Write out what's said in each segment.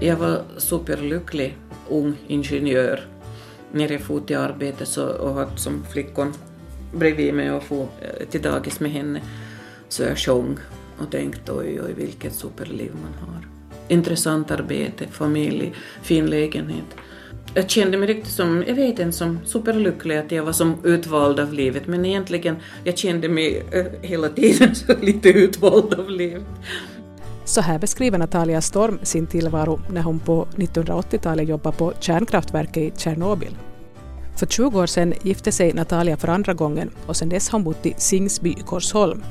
Jag var superlycklig ung ingenjör när jag for till arbetet så, och hade som flickon bredvid mig och for eh, till dagis med henne så jag sjöng och tänkte oj, oj, vilket superliv man har. Intressant arbete, familj, fin lägenhet. Jag kände mig riktigt som, jag vet inte, som superlycklig att jag var som utvald av livet, men egentligen, jag kände mig eh, hela tiden så lite utvald av livet. Så här beskriver Natalia Storm sin tillvaro när hon på 1980-talet jobbade på kärnkraftverket i Tjernobyl. För 20 år sedan gifte sig Natalia för andra gången och sedan dess har hon bott i Singsby i Korsholm.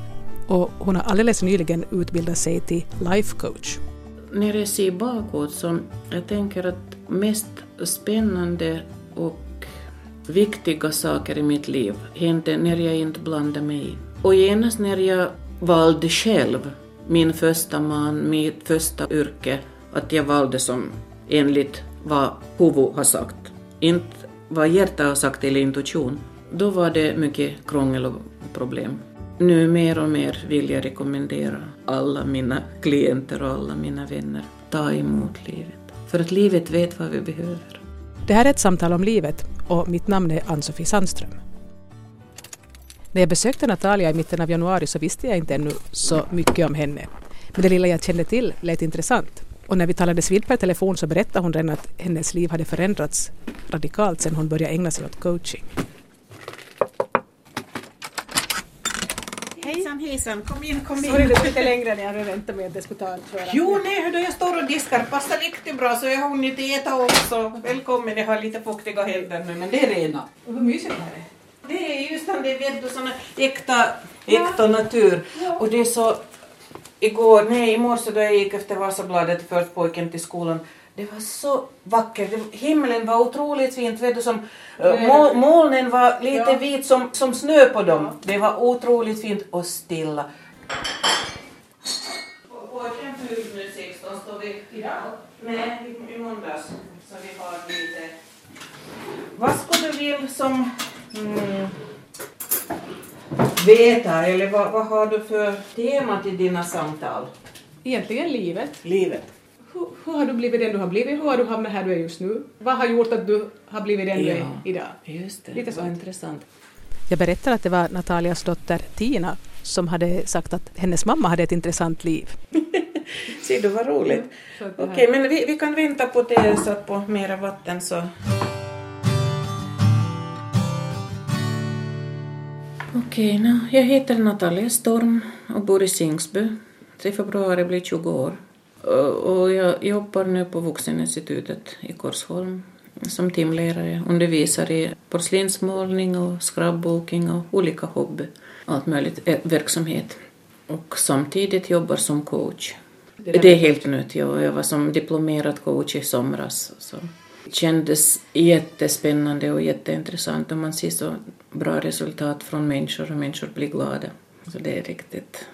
Och hon har alldeles nyligen utbildat sig till life coach. När jag ser bakåt så jag tänker att mest spännande och viktiga saker i mitt liv hände när jag inte blandade mig Och genast när jag valde själv min första man, mitt första yrke, att jag valde som enligt vad huvud har sagt. Inte vad hjärtat har sagt eller intuition. Då var det mycket krångel och problem. Nu mer och mer vill jag rekommendera alla mina klienter och alla mina vänner, ta emot livet. För att livet vet vad vi behöver. Det här är ett samtal om livet och mitt namn är Ann-Sofie Sandström. När jag besökte Natalia i mitten av januari så visste jag inte ännu så mycket om henne. Men det lilla jag kände till lät intressant. Och när vi talades vid per telefon så berättade hon redan att hennes liv hade förändrats radikalt sedan hon började ägna sig åt coaching. Hejsan hejsan, kom in, kom in. Sorry, det tog lite längre när jag hade väntat mig att det skulle ta. Jo, nej, hur då jag står och diskar passar riktigt bra så jag har hunnit äta också. Välkommen, jag har lite fuktiga händer nu men det är rena. Vad mysigt det här är. Det är just det, vet du, såna äkta, äkta natur. Och det är så, igår, nej i morse då jag gick efter Vasabladet först pojken till skolan det var så vackert. Himlen var otroligt fint. Vet du, som, uh, mol, molnen var lite ja. vit som, som snö på dem. Ja. Det var otroligt fint och stilla. Pojken fyllde nu 16, står vi idag? Nej, i måndags. Så vi har lite... Vad skulle du vilja som mm, veta, eller vad, vad har du för tema till dina samtal? Egentligen livet. Livet hur, hur, har du blivit den du har blivit? Hur har du hamnat här du är just nu? Vad har gjort att du har blivit den ja, du är idag? Just det, Lite var intressant. Jag berättar att det var Natalias dotter Tina som hade sagt att hennes mamma hade ett intressant liv. Se du vad roligt. Ja, Okej, okay, men vi, vi kan vänta på det så att på mera vatten så... Okej, okay, no, jag heter Natalia Storm och bor i Singsby. 3 februari blir 20 år. Och jag jobbar nu på Vuxeninstitutet i Korsholm som timlärare, undervisar i porslinsmålning och scrapbooking och olika hobby, allt möjligt eh, verksamhet. Och samtidigt jobbar som coach. Det, är helt nytt, ja. jag var som diplomerad coach i somras. Så. Det kändes jättespännande och jätteintressant och man ser så bra resultat från människor och människor blir glada. Så det är riktigt.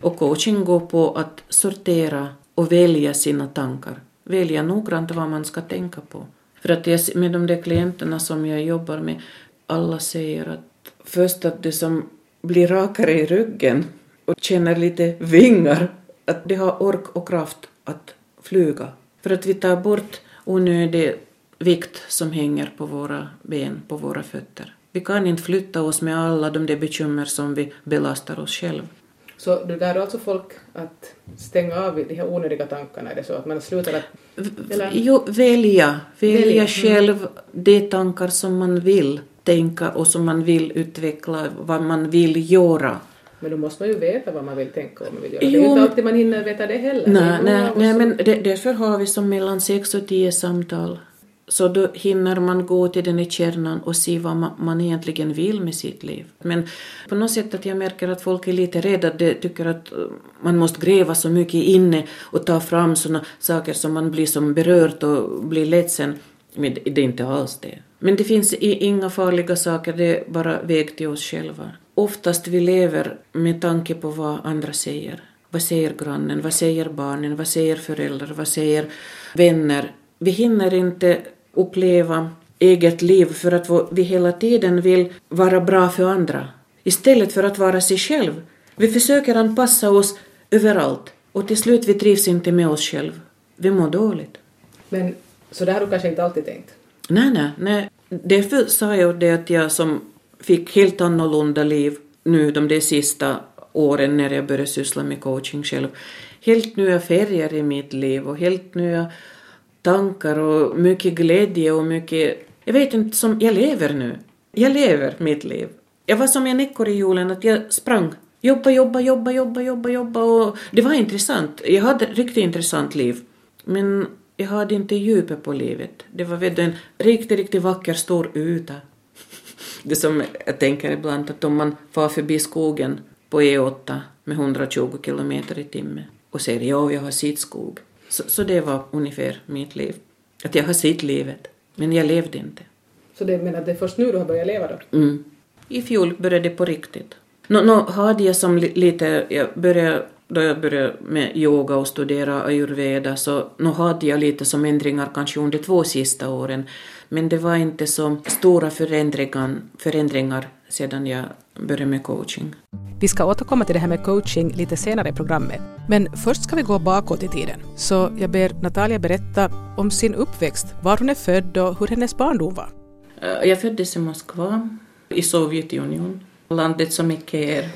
Och coaching går på att sortera och välja sina tankar. Välja noggrant vad man ska tänka på. För att jag, med de där klienterna som jag jobbar med, alla säger att först att det som blir rakare i ryggen och känner lite vingar, att det har ork och kraft att flyga. För att vi tar bort onödig vikt som hänger på våra ben, på våra fötter. Vi kan inte flytta oss med alla de där bekymmer som vi belastar oss själva. Så du lär alltså folk att stänga av de här onödiga tankarna? Är det så att man slutar att... Eller? Jo, välja. Välja, välja. själv mm. de tankar som man vill tänka och som man vill utveckla, vad man vill göra. Men då måste man ju veta vad man vill tänka och man vill göra. Jo, det är ju inte alltid man hinner veta det heller. Nej, nej, nej men det, därför har vi som mellan sex och tio samtal så då hinner man gå till den i kärnan och se vad man, man egentligen vill med sitt liv. Men på något sätt att jag märker att folk är lite rädda, de tycker att man måste gräva så mycket inne och ta fram sådana saker som man blir som berörd och blir ledsen. Men det är inte alls det. Men det finns inga farliga saker, det är bara väg till oss själva. Oftast vi lever med tanke på vad andra säger. Vad säger grannen, vad säger barnen, vad säger föräldrar, vad säger vänner? Vi hinner inte uppleva eget liv för att vi hela tiden vill vara bra för andra istället för att vara sig själv. Vi försöker anpassa oss överallt och till slut vi trivs inte med oss själva. Vi mår dåligt. Men så där har du kanske inte alltid tänkt? Nej, nej, nej. Därför sa jag det att jag som fick helt annorlunda liv nu de där sista åren när jag började syssla med coaching själv. Helt nya färger i mitt liv och helt nya tankar och mycket glädje och mycket... Jag vet inte, som jag lever nu. Jag lever mitt liv. Jag var som en ekorre i hjulen, att jag sprang. Jobba, jobba, jobba, jobba, jobba, jobba och det var intressant. Jag hade ett riktigt intressant liv. Men jag hade inte djupet på livet. Det var en riktigt, riktigt vacker stor yta. Det som jag tänker ibland att om man far förbi skogen på E8 med 120 kilometer i timmen och säger ja, jag har sett skog. Så, så det var ungefär mitt liv. Att jag har sett livet, men jag levde inte. Så det menar att det är först nu du har börjat leva då? Mm. I fjol började det på riktigt. Nå, nå hade jag som li, lite, jag började, då jag började med yoga och studera ayurveda så nu hade jag lite som ändringar kanske under två sista åren. Men det var inte så stora förändringar, förändringar sedan jag började med coaching. Vi ska återkomma till det här med coaching lite senare i programmet. Men först ska vi gå bakåt i tiden. Så jag ber Natalia berätta om sin uppväxt, var hon är född och hur hennes barndom var. Eh, jag föddes i Moskva, i Sovjetunionen, landet som icke är.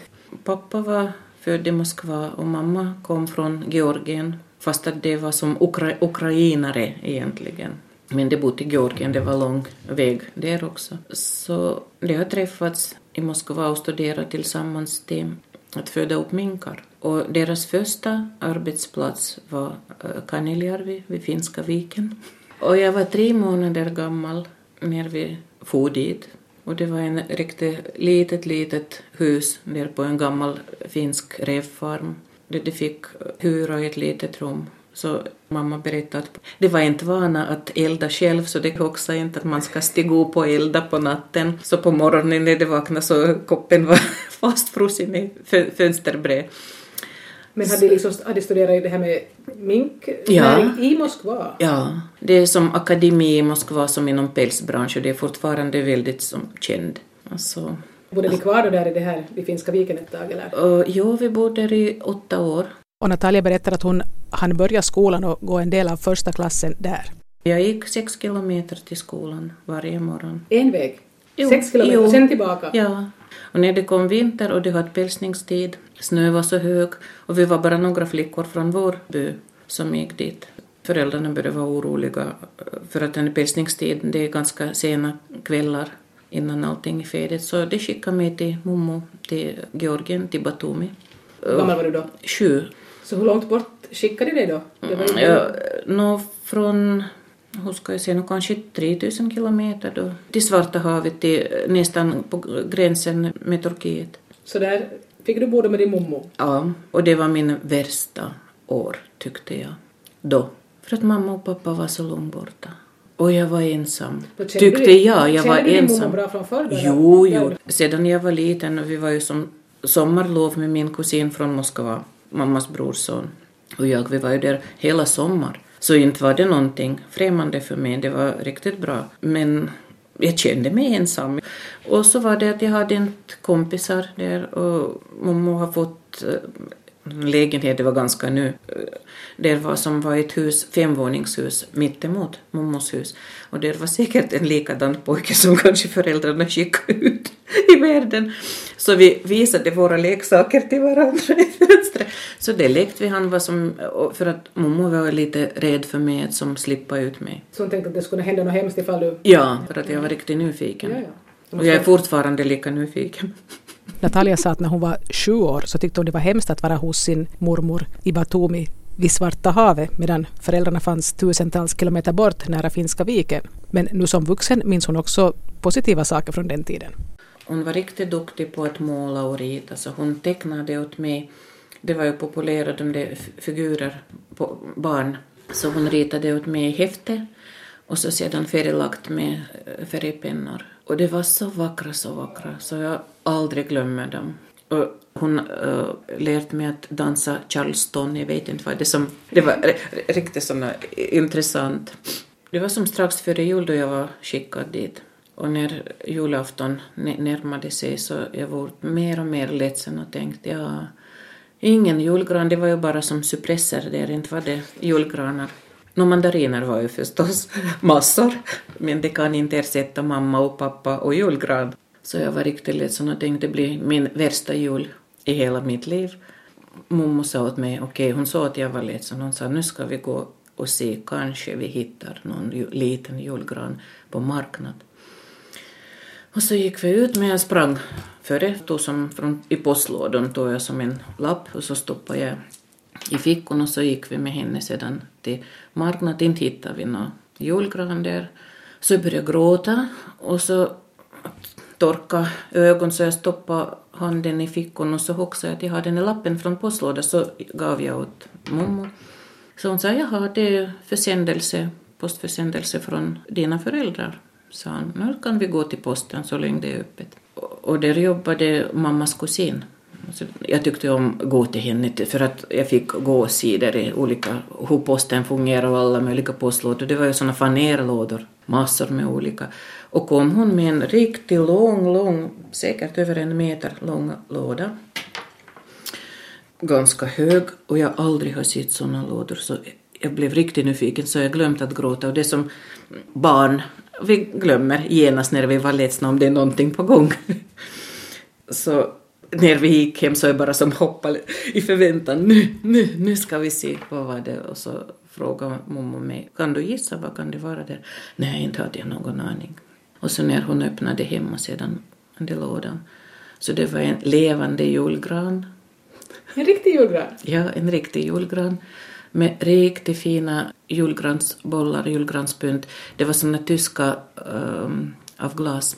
Pappa var född i Moskva och mamma kom från Georgien, fast att det var som ukra ukrainare egentligen. Men debut bodde i Georgien, det var lång väg där också. Så de har träffats i Moskva och studerat tillsammans till att föda upp minkar. Och deras första arbetsplats var eh, Kaneljärvi vid Finska viken. Och jag var tre månader gammal när vi for dit. Och det var en riktigt litet, litet hus där på en gammal finsk revfarm. De fick eh, hyra ett litet rum så mamma berättade att det var inte vana att elda själv så det är också inte att man ska stiga upp och elda på natten. Så på morgonen när de vaknade så koppen var fastfrusen i fönsterbred. Men hade de liksom, hade studerat det här med mink ja. i Moskva? Ja, det är som akademi i Moskva som inom pälsbranschen, det är fortfarande väldigt som känd. Alltså, Bodde ni kvar då där i det här vid Finska viken ett tag eller? Uh, jo, vi bodde där i åtta år. Och Natalia berättar att hon hann börja skolan och gå en del av första klassen där. Jag gick sex kilometer till skolan varje morgon. En väg? Jo, sex kilometer, jo. sen tillbaka? Ja. Och när det kom vinter och det var pälsningstid, snö var så hög och vi var bara några flickor från vår by som gick dit. Föräldrarna började vara oroliga för att den pälsningstid, det är ganska sena kvällar innan allting är färdigt, så de skickade mig till Momo, till Georgien, till Batumi. Hur gammal var du då? Sju. Så hur långt bort skickade de dig då? Det var ja, no, från hur ska jag säga, kanske 3000 kilometer då, till Svarta havet, till, nästan på gränsen med Turkiet. Så där fick du bo med din mommo? Ja, och det var min värsta år tyckte jag då. För att mamma och pappa var så långt borta. Och jag var ensam. Tyckte jag, jag var ensam. Kände du bra från förr? Jo, jo. Sedan jag var liten, vi var ju som sommarlov med min kusin från Moskva mammas brorson och jag, vi var ju där hela sommar. Så inte var det någonting främmande för mig, det var riktigt bra. Men jag kände mig ensam. Och så var det att jag hade inte kompisar där och mamma har fått eh, lägenhet, det var ganska nu, det var som var ett hus, femvåningshus mittemot mommos hus. Och det var säkert en likadan pojke som kanske föräldrarna skickade ut i världen. Så vi visade våra leksaker till varandra i fönstret. Så det lekte vi. Han var som, för att mommo var lite rädd för mig att som slippa ut mig. Så hon tänkte att det skulle hända något hemskt ifall du... Ja, för att jag var riktigt nyfiken. Ja, ja. Och jag är fortfarande lika nyfiken. Natalia sa att när hon var sju år så tyckte hon det var hemskt att vara hos sin mormor i Batumi vid Svarta havet medan föräldrarna fanns tusentals kilometer bort nära Finska viken. Men nu som vuxen minns hon också positiva saker från den tiden. Hon var riktigt duktig på att måla och rita så hon tecknade åt mig. Det var ju populära de där figurer på barn. Så hon ritade åt mig i häfte och så sedan färglagt med eh, färgpennor. Och det var så vackra, så vackra, så jag aldrig glömmer dem. Och hon eh, uh, lärde mig att dansa charleston, jag vet inte vad det som... Det var riktigt såna, intressant. Det var som strax före jul då jag var skickad dit. Och när julafton närmade sig så jag var mer och mer ledsen och tänkte ja, ingen julgran, det var ju bara som suppresser där, inte var det julgranar. Nå mandariner var ju förstås massor, men det kan inte ersätta mamma och pappa och julgran. Så jag var riktigt ledsen och tänkte det blir min värsta jul i hela mitt liv. Mommo sa åt mig, okej, okay, hon sa att jag var ledsen, hon sa nu ska vi gå och se, kanske vi hittar någon liten julgran på marknad. Och så gick vi ut, men jag sprang före, tog som från, i postlådan tog jag som en lapp och så stoppade jag i fickan och så gick vi med henne sedan till marknaden. Inte hittade vi någon julgran där. Så jag började gråta och så torka ögon så jag stoppade handen i fickan och så hoxade jag att jag hade den här lappen från postlådan så gav jag åt mormor. Så hon sa, jaha, det är försändelse, postförsändelse från dina föräldrar. Sa han, nu kan vi gå till posten så länge det är öppet. Och där jobbade mammas kusin så jag tyckte om att gå till henne för att jag fick gå sidor i olika, hur posten fungerar och alla möjliga postlådor. Det var ju såna fanerlådor, massor med olika. Och kom hon med en riktigt lång, lång, säkert över en meter lång låda. Ganska hög och jag aldrig har sett såna lådor så jag blev riktigt nyfiken så jag glömt att gråta och det som barn vi glömmer genast när vi var ledsna om det är någonting på gång. så när vi gick hem så jag bara som hoppade i förväntan. Nu, nu, nu ska vi se vad var det och så frågade mormor mig, kan du gissa vad kan det vara där? Nej, inte hade jag någon aning. Och så när hon öppnade hemma sedan den lådan så det var en levande julgran. En riktig julgran? Ja, en riktig julgran med riktigt fina julgransbollar, julgranspynt. Det var såna tyska um, av glas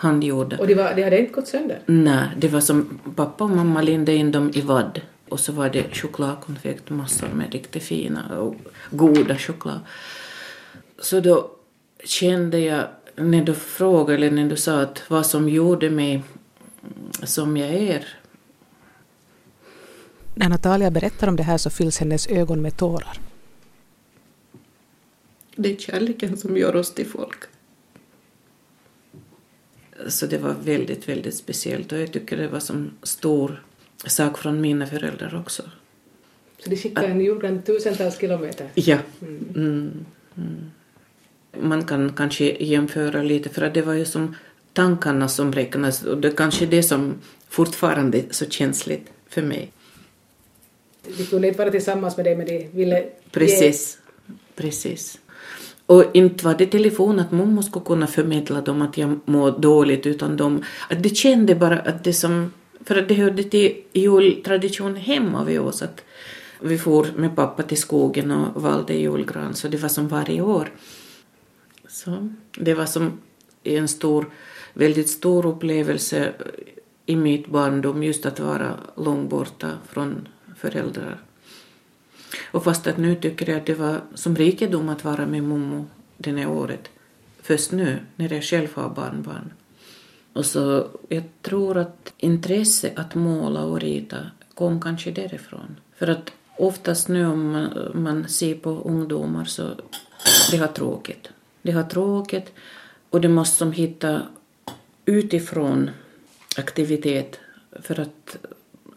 handgjorda. Och det, var, det hade inte gått sönder? Nej, det var som pappa och mamma lindade in dem i vadd och så var det chokladkonfekt, massor med riktigt fina och goda choklad. Så då kände jag, när du frågade eller när du sa att vad som gjorde mig som jag är. När Natalia berättar om det här så fylls hennes ögon med tårar. Det är kärleken som gör oss till folk. Så det var väldigt, väldigt speciellt och jag tycker det var som stor sak från mina föräldrar också. Så de skickade en julgran tusentals kilometer? Ja. Mm. Mm. Mm. Man kan kanske jämföra lite för att det var ju som tankarna som räknas och det är kanske det som fortfarande är så känsligt för mig. De kunde inte vara tillsammans med dig men de ville Precis. Ge... Precis. Och inte var det telefon att mormor skulle kunna förmedla dem att jag mår dåligt utan de, att det kände bara att det som, för att det hörde till jultradition hemma vid oss att vi for med pappa till skogen och valde julgran så det var som varje år. Så det var som en stor, väldigt stor upplevelse i mitt barndom just att vara långt borta från föräldrar. Och fast att nu tycker jag att det var som rikedom att vara med mommo det här året. Först nu, när jag själv har barnbarn. Och så jag tror att intresse att måla och rita kom kanske därifrån. För att oftast nu om man, man ser på ungdomar så de har tråkigt. De har tråkigt och de måste som hitta utifrån aktivitet för att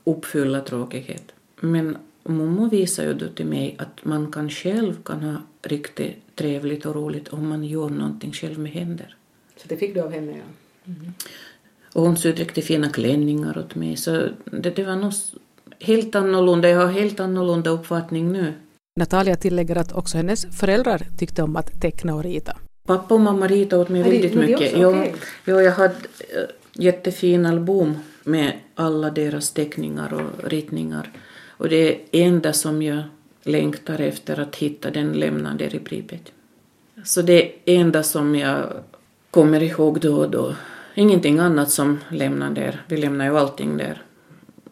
uppfylla tråkighet. Men Mommo visar ju då till mig att man kan själv kan ha riktigt trevligt och roligt om man gör någonting själv med händer. Så det fick du av henne, ja. Mm. Och hon sydde riktigt fina klänningar åt mig, så det, det var nog helt annorlunda. Jag har helt annorlunda uppfattning nu. Natalia tillägger att också hennes föräldrar tyckte om att teckna och rita. Pappa och mamma ritade åt mig ja, väldigt mycket. Jo, okay. jo, jag hade äh, jättefin album med alla deras teckningar och ritningar. Och det enda som jag längtar efter att hitta den lämnade i Pripet. Så det enda som jag kommer ihåg då och då. Ingenting annat som lämnar där. Vi lämnar ju allting där.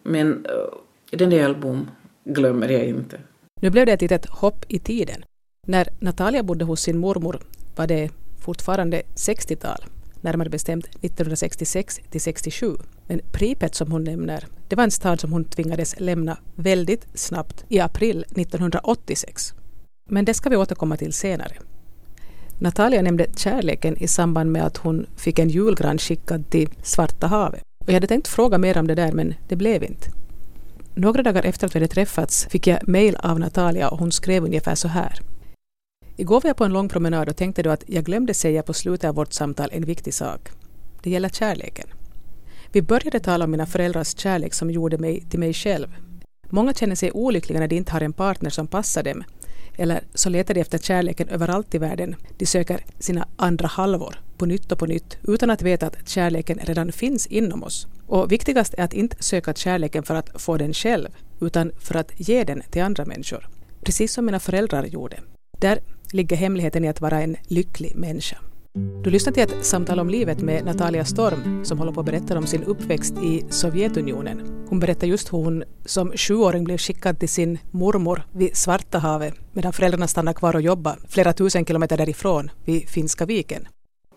Men eh, den där album glömmer jag inte. Nu blev det ett litet hopp i tiden. När Natalia bodde hos sin mormor var det fortfarande 60-tal närmare bestämt 1966 till 67. Men Pripet som hon nämner, det var en stad som hon tvingades lämna väldigt snabbt i april 1986. Men det ska vi återkomma till senare. Natalia nämnde kärleken i samband med att hon fick en julgran skickad till Svarta havet. Och jag hade tänkt fråga mer om det där men det blev inte. Några dagar efter att vi hade träffats fick jag mejl av Natalia och hon skrev ungefär så här. Igår var jag på en lång promenad och tänkte då att jag glömde säga på slutet av vårt samtal en viktig sak. Det gäller kärleken. Vi började tala om mina föräldrars kärlek som gjorde mig till mig själv. Många känner sig olyckliga när de inte har en partner som passar dem. Eller så letar de efter kärleken överallt i världen. De söker sina andra halvor på nytt och på nytt utan att veta att kärleken redan finns inom oss. Och viktigast är att inte söka kärleken för att få den själv utan för att ge den till andra människor. Precis som mina föräldrar gjorde. Där ligger hemligheten i att vara en lycklig människa. Du lyssnar till ett samtal om livet med Natalia Storm som håller på att berätta om sin uppväxt i Sovjetunionen. Hon berättar just hur hon som sjuåring blev skickad till sin mormor vid Svarta havet medan föräldrarna stannade kvar och jobbade flera tusen kilometer därifrån vid Finska viken.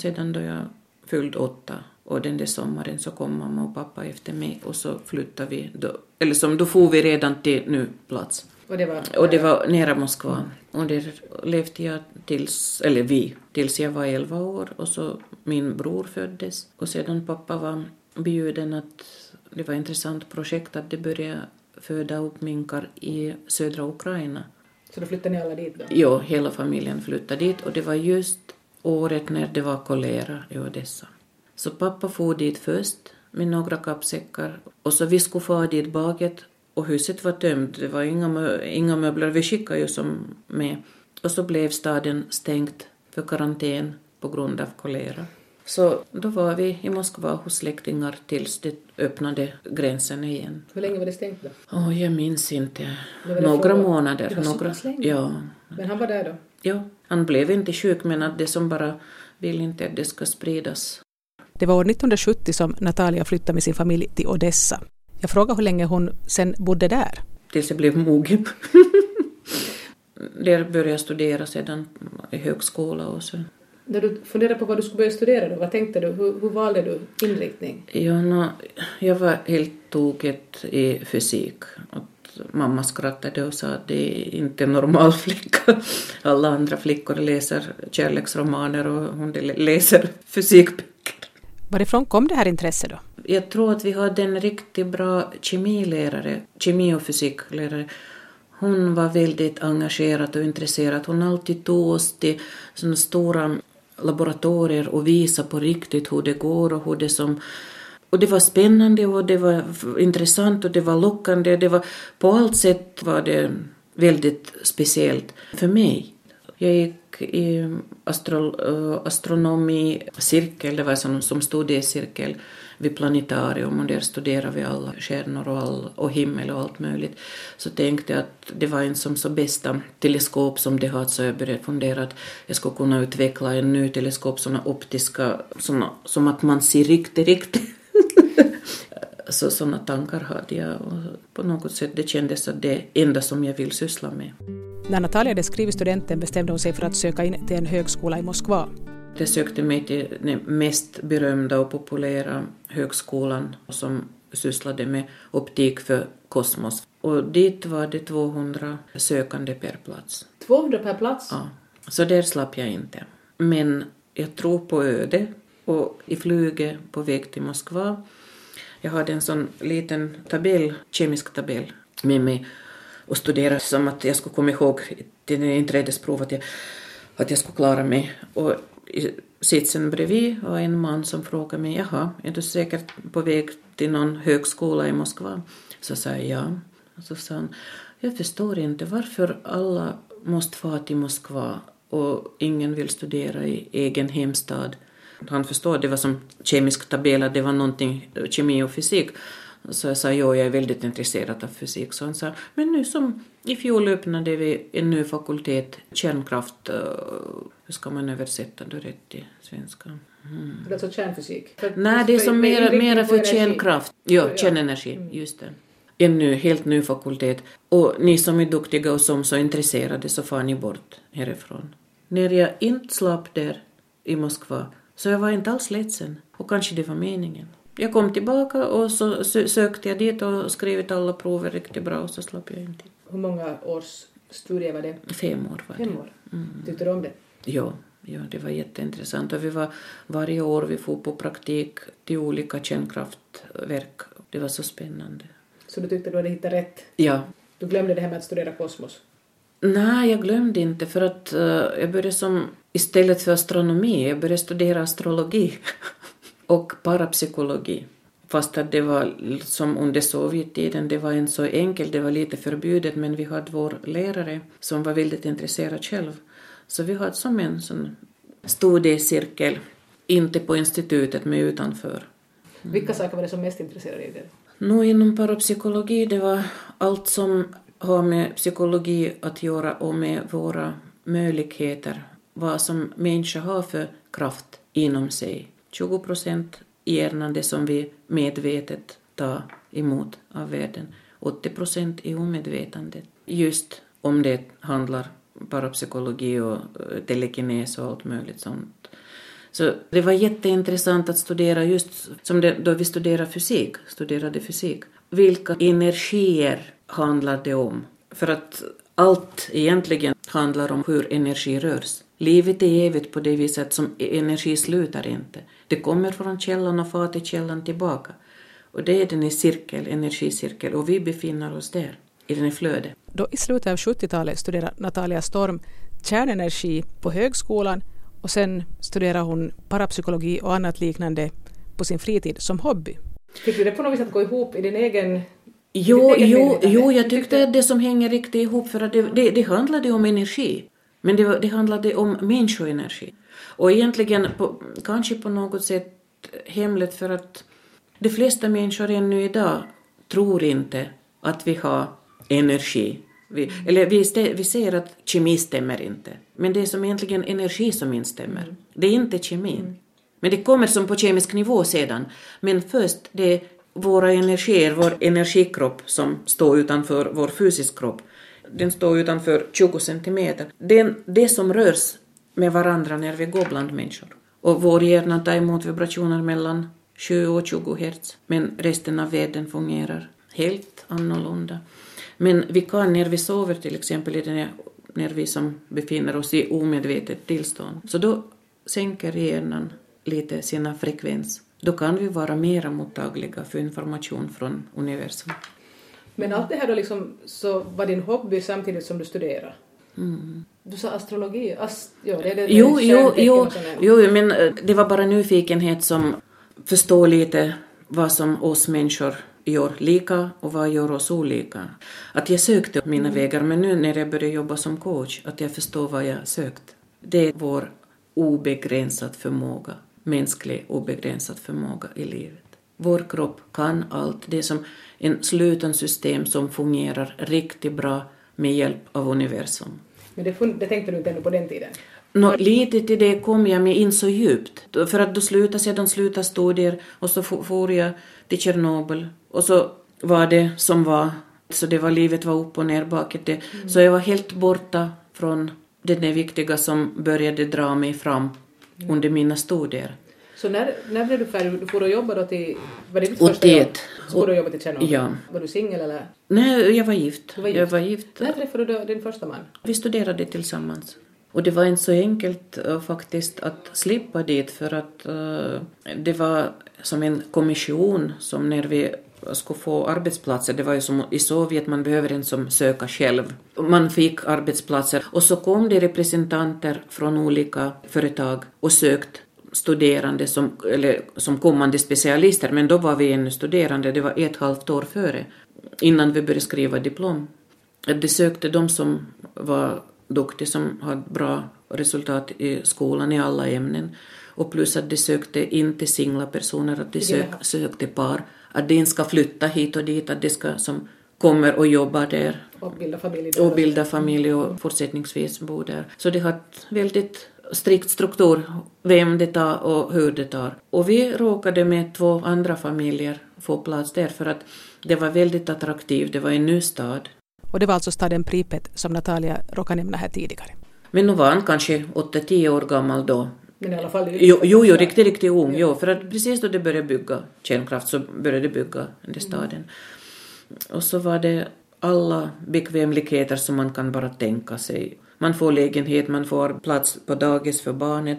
Sedan då jag fyllde åtta och den där sommaren så kom mamma och pappa efter mig och så flyttade vi, då, eller som då for vi redan till nu plats. Och det var, och det var nära Moskva. Och där levde jag tills, eller vi, tills jag var 11 år och så min bror föddes. Och sedan pappa var bjuden att det var ett intressant projekt att de började föda upp minkar i södra Ukraina. Så då flyttade ni alla dit då? Ja, hela familjen flyttade dit och det var just året när det var kolera i Odessa. Så pappa for dit först med några kappsäckar och så vi skulle få dit baget och huset var tömt, det var inga, mö inga möbler, vi skickade ju som med. Och så blev staden stängt för karantän på grund av kolera. Så då var vi i Moskva hos släktingar tills det öppnade gränsen igen. Hur länge var det stängt då? Oh, jag minns inte. Några månader. Det var några, så länge? Ja. Men han var där då? Ja. Han blev inte sjuk men att det som bara vill inte att det ska spridas. Det var år 1970 som Natalia flyttade med sin familj till Odessa. Jag frågade hur länge hon sen bodde där. Tills jag blev mogen. där började jag studera sedan i högskola och så. När du funderade på vad du skulle börja studera då, vad tänkte du? Hur, hur valde du inriktning? Ja, no, jag var helt tokigt i fysik. Att mamma skrattade och sa att det är inte en normal flicka. Alla andra flickor läser kärleksromaner och hon läser fysikböcker. Varifrån kom det här intresset då? Jag tror att vi hade en riktigt bra kemilärare, kemi och fysiklärare. Hon var väldigt engagerad och intresserad. Hon alltid tog oss till sådana stora laboratorier och visade på riktigt hur det går och hur det som och det var spännande och det var intressant och det var lockande. Det var, på allt sätt var det väldigt speciellt för mig. Jag gick i astro, eh, astronomicirkel, det var som, som studiecirkel vid planetarium och där studerade vi alla stjärnor och, all, och himmel och allt möjligt. Så tänkte jag att det var en som så bästa teleskop som det har så jag började fundera att jag skulle kunna utveckla en ny teleskop, såna optiska, såna, som att man ser riktigt, riktigt. så sådana tankar hade jag och på något sätt det kändes att det är det enda som jag vill syssla med. När Natalia hade skrivit studenten bestämde hon sig för att söka in till en högskola i Moskva. Jag sökte mig till den mest berömda och populära högskolan som sysslade med optik för kosmos. Och dit var det 200 sökande per plats. 200 per plats? Ja. Så där slapp jag inte. Men jag tror på öde och i flyget på väg till Moskva jag hade en sån liten tabell, kemisk tabell med mig och studerade som att jag skulle komma ihåg till inträdesprov att jag, att jag skulle klara mig. Och i sitsen bredvid var en man som frågade mig, jaha, är du säkert på väg till någon högskola i Moskva? Så sa jag ja. Och så sa han, jag förstår inte varför alla måste fara till Moskva och ingen vill studera i egen hemstad. Han förstår, det var som kemisk tabell, det var någonting, kemi och fysik. Så jag sa, jo, jag är väldigt intresserad av fysik. Så han sa, men nu som i fjol öppnade vi en ny fakultet, kärnkraft, uh, hur ska man översätta det rätt till svenska? Mm. Det är alltså kärnfysik? För, Nej, det är som mera, mera för kärnkraft. Ja, kärnenergi, mm. just det. En ny, helt ny fakultet. Och ni som är duktiga och som så intresserade så far ni bort härifrån. När jag inte slapp där i Moskva så jag var inte alls ledsen. Och kanske det var meningen. Jag kom tillbaka och så sökte jag dit och skrev alla prover riktigt bra och så slapp jag inte. Hur många års studier var det? Fem år var det. Fem år? Mm. Tyckte du om det? Ja, ja, det var jätteintressant. Och vi var, varje år vi får på praktik till olika kärnkraftverk. Det var så spännande. Så du tyckte du hade hittat rätt? Ja. Du glömde det här med att studera kosmos? Nej, jag glömde inte för att uh, jag började som, istället för astronomi, jag började studera astrologi och parapsykologi. Fast att det var som under Sovjettiden, det var inte så enkelt, det var lite förbjudet men vi hade vår lärare som var väldigt intresserad själv. Så vi hade som en sån studiecirkel, inte på institutet men utanför. Mm. Vilka saker var det som mest intresserade dig? Nå, inom parapsykologi det var allt som har med psykologi att göra och med våra möjligheter, vad som människa har för kraft inom sig. 20 procent i hjärnan, det som vi medvetet tar emot av världen. 80 procent i omedvetandet. Just om det handlar parapsykologi och eh, telekines och allt möjligt sånt. Så det var jätteintressant att studera just som det, då vi studerade fysik, studerade fysik. Vilka energier handlar det om? För att allt egentligen handlar om hur energi rörs. Livet är evigt på det viset som energi slutar inte. Det kommer från källan och far till källan tillbaka. Och det är den i cirkel, energicirkel, och vi befinner oss där, i den i flödet. Då i slutet av 70-talet studerade Natalia Storm kärnenergi på högskolan och sen studerade hon parapsykologi och annat liknande på sin fritid som hobby. Fick du det på något vis att gå ihop i din egen Jo, jo, jo, jag tyckte att det som hänger riktigt ihop för att det, det, det handlade om energi. Men det, det handlade om människoenergi. Och egentligen på, kanske på något sätt hemligt för att de flesta människor ännu idag tror inte att vi har energi. Vi, eller vi, vi säger att kemi stämmer inte. Men det är som egentligen energi som inte stämmer. Det är inte kemin. Men det kommer som på kemisk nivå sedan. Men först det är våra energier, vår energikropp som står utanför vår fysiska kropp. Den står utanför 20 centimeter. Det, det som rörs med varandra när vi går bland människor. Och vår hjärna tar emot vibrationer mellan 7 och 20 hertz. Men resten av världen fungerar helt annorlunda. Men vi kan när vi sover till exempel, när vi som befinner oss i omedvetet tillstånd, så då sänker hjärnan lite sina frekvens. Då kan vi vara mera mottagliga för information från universum. Men allt det här då liksom, så var din hobby samtidigt som du studerade? Mm. Du sa astrologi, ast, ja, det är det jo, jo, jo, jo, men det var bara nyfikenhet som förstår lite vad som oss människor gör lika och vad gör oss olika. Att jag sökte mina mm. vägar, men nu när jag börjar jobba som coach, att jag förstår vad jag sökt. Det är vår obegränsad förmåga, mänsklig obegränsad förmåga i livet. Vår kropp kan allt. Det är som en sluten system som fungerar riktigt bra med hjälp av universum. Men det, det tänkte du inte ännu på den tiden? Nå, lite till det kom jag med in så djupt. För att då slutade sedan sluta studier och så for jag till Tjernobyl och så var det som var. Så det var livet var upp och ner bakåt. Mm. Så jag var helt borta från det där viktiga som började dra mig fram mm. under mina studier. Så när, när blev du färdig? Du får att jobba då till... Var det ditt första jobb? Så får du jobba till Tjernobyl? Ja. Var du singel eller? Nej, jag var gift. Var gift. Jag var gift. När träffade du din första man? Vi studerade tillsammans. Och det var inte så enkelt uh, faktiskt att slippa dit för att uh, det var som en kommission som när vi skulle få arbetsplatser, det var ju som i Sovjet, man behöver inte som söka själv. Man fick arbetsplatser och så kom det representanter från olika företag och sökt studerande som, eller som kommande specialister, men då var vi ännu studerande, det var ett halvt år före, innan vi började skriva diplom. De sökte de som var duktiga, som hade bra resultat i skolan i alla ämnen, och plus att de sökte inte singla personer, att de sök, sökte par, att de inte ska flytta hit och dit, att de ska som kommer och jobbar där. Och bilda familj där. Och bilda familj och fortsättningsvis bo där. Så de har väldigt strikt struktur, vem det tar och hur det tar. Och vi råkade med två andra familjer få plats där för att det var väldigt attraktivt, det var en ny stad. Och det var alltså staden Pripet som Natalia råkade nämna här tidigare. Men nu var han kanske 8-10 år gammal då. Men i alla fall... Jo, jo, jo riktigt, riktigt ung. Jo, för att precis då det började bygga kärnkraft så började det bygga den staden. Mm. Och så var det alla bekvämligheter som man kan bara tänka sig. Man får lägenhet, man får plats på dagis för barnet,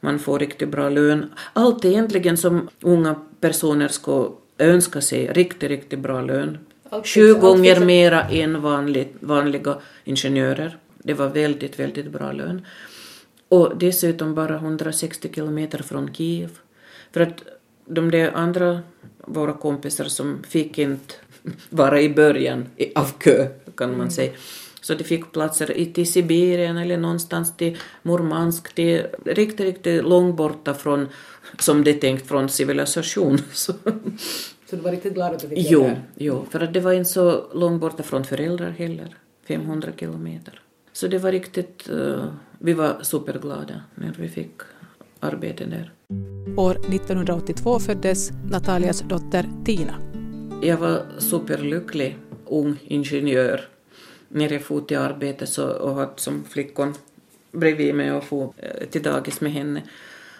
man får riktigt bra lön. Allt egentligen som unga personer ska önska sig, riktigt, riktigt bra lön. Allt Sju gånger mera än vanligt, vanliga ingenjörer. Det var väldigt, väldigt bra lön. Och dessutom bara 160 kilometer från Kiev. För att de där andra, våra kompisar som fick inte vara i början av kö, kan man mm. säga. Så de fick platser till Sibirien eller någonstans till Murmansk, till riktigt, riktigt långt borta från, som det är tänkt, från civilisation. Så, så du var riktigt glad att du fick jo, det Jo, för att det var inte så långt borta från föräldrar heller, 500 kilometer. Så det var riktigt, uh, vi var superglada när vi fick arbete där. År 1982 föddes Natalias dotter Tina. Jag var superlycklig, ung ingenjör, när jag for till arbetet så, och hade som flickon bredvid mig och for eh, till dagis med henne.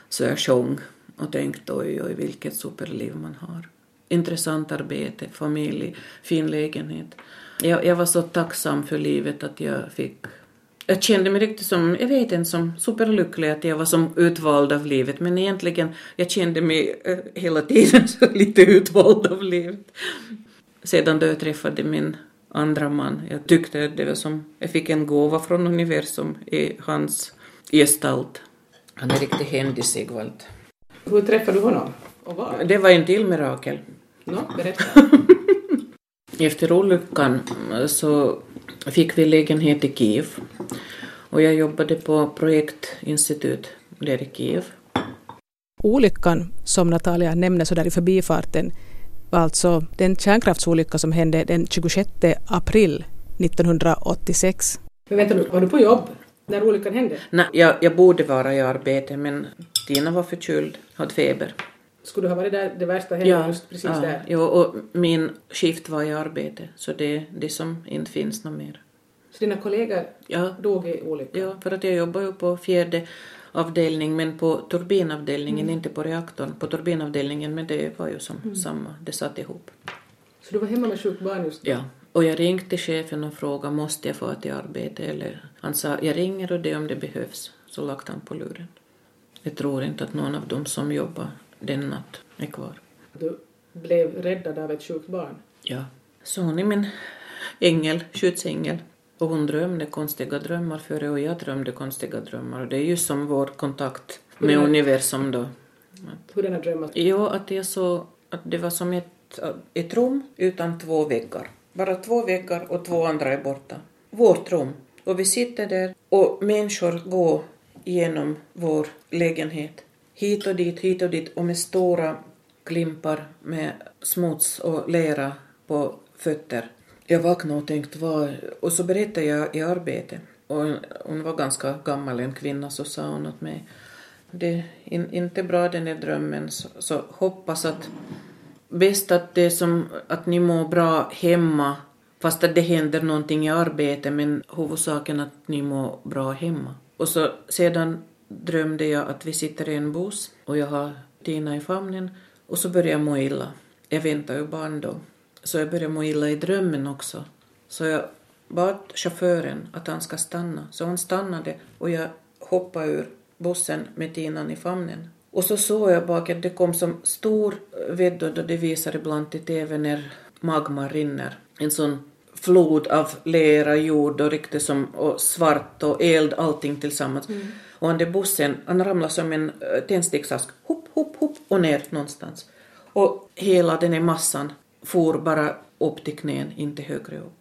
Så jag sjöng och tänkte oj, oj, vilket superliv man har. Intressant arbete, familj, fin lägenhet. Jag, jag var så tacksam för livet att jag fick jag kände mig riktigt som, jag vet inte, som superlycklig att jag var som utvald av livet, men egentligen, jag kände mig eh, hela tiden så lite utvald av livet. Sedan då jag träffade min andra man, jag tyckte att det var som, jag fick en gåva från universum i hans gestalt. Han är riktigt händig Sigvald. Hur träffade du honom? Och var? Det var en till mirakel. No, berätta. Efter olyckan så fick vi lägenhet i Kiev och jag jobbade på projektinstitut där i Kiev. Olyckan som Natalia nämner så där i förbifarten alltså den kärnkraftsolycka som hände den 26 april 1986. Men vänta nu, var du på jobb när olyckan hände? Nej, jag, jag borde vara i arbete men Tina var förkyld, hade feber. Skulle du ha varit där det värsta hände ja, just precis ja, där? Ja, och min skift var i arbete så det är det som inte finns något mer. Så dina kollegor ja. dog i olyckan? Ja, för att jag jobbar ju på fjärde avdelning men på turbinavdelningen, mm. inte på reaktorn, på turbinavdelningen men det var ju som mm. samma, det satt ihop. Så du var hemma med sjukt barn just då? Ja, och jag ringde till chefen och frågade måste jag få till arbete eller han sa jag ringer och det om det behövs, så lagt han på luren. Jag tror inte att någon av dem som jobbar den natt är kvar. Du blev räddad av ett sjukt barn? Ja. Så hon är min ängel, skyddsängel. Och hon drömde konstiga drömmar före och jag drömde konstiga drömmar. Och det är ju som vår kontakt med universum då. Hurdana drömmar? Jo, att jag såg att det var som ett, ett rum utan två väggar. Bara två väggar och två andra är borta. Vårt rum. Och vi sitter där och människor går genom vår lägenhet. Hit och dit, hit och dit och med stora klimpar med smuts och lera på fötter. Jag vaknade och tänkte vad... Och så berättade jag i arbetet. Och hon var ganska gammal, en kvinna, så sa hon åt mig det är in, inte bra den här drömmen, så, så, hoppas att bäst att det är som att ni mår bra hemma fast att det händer någonting i arbetet men huvudsaken att ni mår bra hemma. Och så sedan drömde jag att vi sitter i en buss och jag har Tina i famnen och så börjar jag må illa. Jag väntar ju barn då. Så jag började må illa i drömmen också. Så jag bad chauffören att han ska stanna. Så han stannade och jag hoppade ur bussen med Tinan i famnen. Och så såg jag bak att det kom som stor, vet du, det visar ibland i TV när magma rinner. En sån flod av lera, jord och riktigt som och svart och eld, allting tillsammans. Mm. Och den där bussen, han ramlade som en äh, tändsticksask, hopp, hopp, hopp och ner någonstans. Och hela den här massan for bara upp till knän, inte högre upp.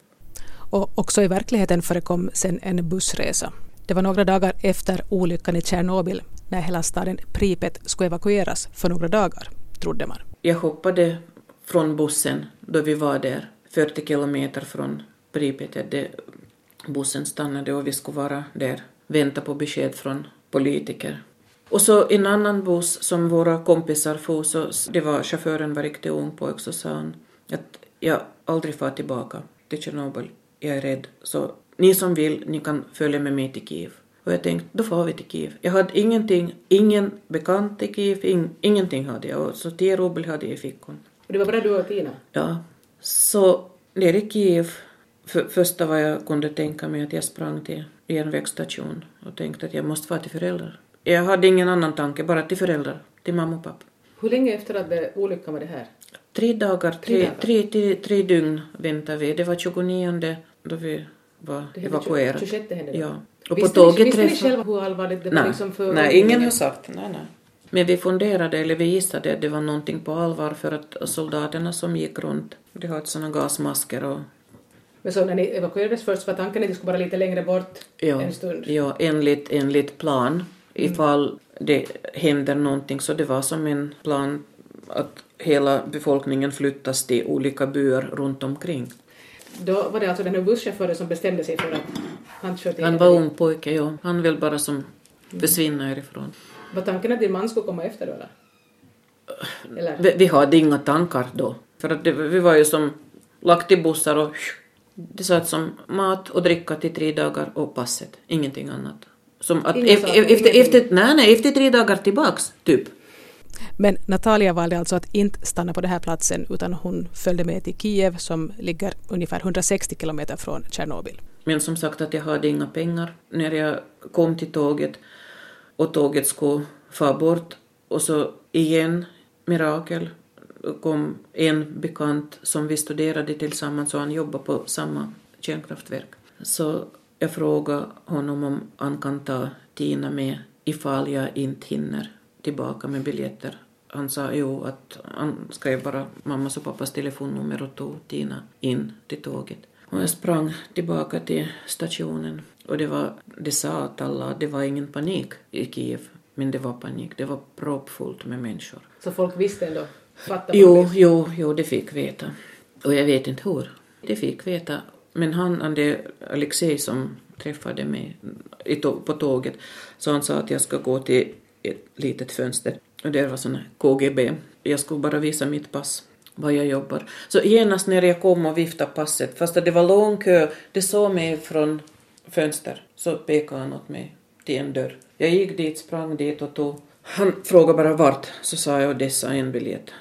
Och också i verkligheten förekom sen en bussresa. Det var några dagar efter olyckan i Tjernobyl när hela staden Pripet skulle evakueras för några dagar, trodde man. Jag hoppade från bussen då vi var där, 40 kilometer från Pripet. Det, bussen stannade och vi skulle vara där, vänta på besked från politiker. Och så en annan buss som våra kompisar for, så det var chauffören var riktigt ung pojke, så sa han att jag aldrig far tillbaka till Tjernobyl, jag är rädd. Så ni som vill, ni kan följa med mig till Kiev. Och jag tänkte, då får vi till Kiev. Jag hade ingenting, ingen bekant i Kiev, in, ingenting hade jag. Och så 10 rubel hade jag i fickan. Och det var bara du och Tina? Ja. Så nere i Kiev, för, första vad jag kunde tänka mig att jag sprang till järnvägsstation och tänkte att jag måste vara till föräldrar. Jag hade ingen annan tanke, bara till föräldrar, till mamma och pappa. Hur länge efter att olyckan var det här? Tre dagar, tre, tre, tre, tre dygn väntade vi. Det var 29 då vi var evakuerat. 26 hände det. Ja. Och på Visste, tåget ni, visste ni själva hur allvarligt det var Nej, liksom för nej, ingen har sagt. Nej, nej. Men vi funderade, eller vi gissade att det var någonting på allvar för att soldaterna som gick runt, de har såna gasmasker och Men så när ni evakuerades först var tanken att ni skulle vara lite längre bort ja, en stund? ja, enligt, enligt plan. Ifall det händer någonting så det var som en plan att hela befolkningen flyttas till olika byar runt omkring. Då var det alltså den här busschauffören som bestämde sig för att han körde in Han var ung pojke, ja. Han vill bara som försvinna härifrån. Var tanken att din man skulle komma efter då? Eller? eller? Vi, vi hade inga tankar då. För att det, vi var ju som lagt i bussar och det satt som mat och dricka till tre dagar och passet. Ingenting annat. Som att ef- efter, efter, nej, nej, efter tre dagar tillbaks, typ. Men Natalia valde alltså att inte stanna på den här platsen utan hon följde med till Kiev som ligger ungefär 160 kilometer från Tjernobyl. Men som sagt att jag hade inga pengar när jag kom till tåget och tåget skulle få bort och så igen, mirakel, kom en bekant som vi studerade tillsammans och han jobbade på samma kärnkraftverk. Så jag frågade honom om han kan ta Tina med ifall jag inte hinner tillbaka med biljetter. Han sa jo att han skrev bara mammas och pappas telefonnummer och tog Tina in till tåget. Och jag sprang tillbaka till stationen och det var, det sa att alla, det var ingen panik i Kiev, men det var panik. Det var proppfullt med människor. Så folk visste ändå? Fattade Jo, jo, jo, det fick veta. Och jag vet inte hur. Det fick veta. Men han, han det Alexej som träffade mig på tåget, så han sa att jag ska gå till ett litet fönster. Och det var sån KGB. Jag skulle bara visa mitt pass, var jag jobbar. Så genast när jag kom och viftade passet, fast det var lång kö, det såg mig från fönster, så pekade han åt mig till en dörr. Jag gick dit, sprang dit och tog... Han frågade bara vart, så sa jag dessa en biljett.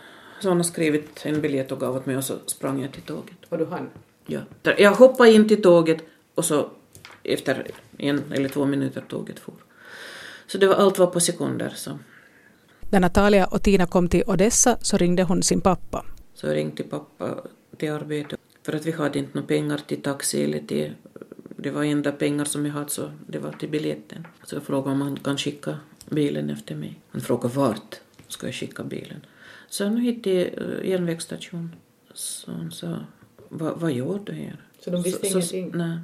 Så han har skrivit en biljett och gav åt mig och så sprang jag till tåget. Och du hann? Ja. Jag hoppade in till tåget och så efter en eller två minuter tåget for. Så det var allt var på sekunder. Så, När Natalia och Tina kom till Odessa så ringde hon sin pappa. så jag ringde pappa till arbetet för att vi hade inte några pengar till taxi eller till... Det var enda pengar som jag hade så det var till biljetten. Så jag frågade om han kan skicka bilen efter mig. Han frågade vart ska jag skicka bilen. Så nu hit till uh, järnvägsstationen. Så han sa, "Va- vad gör du här? Så de visste ingenting? Nej,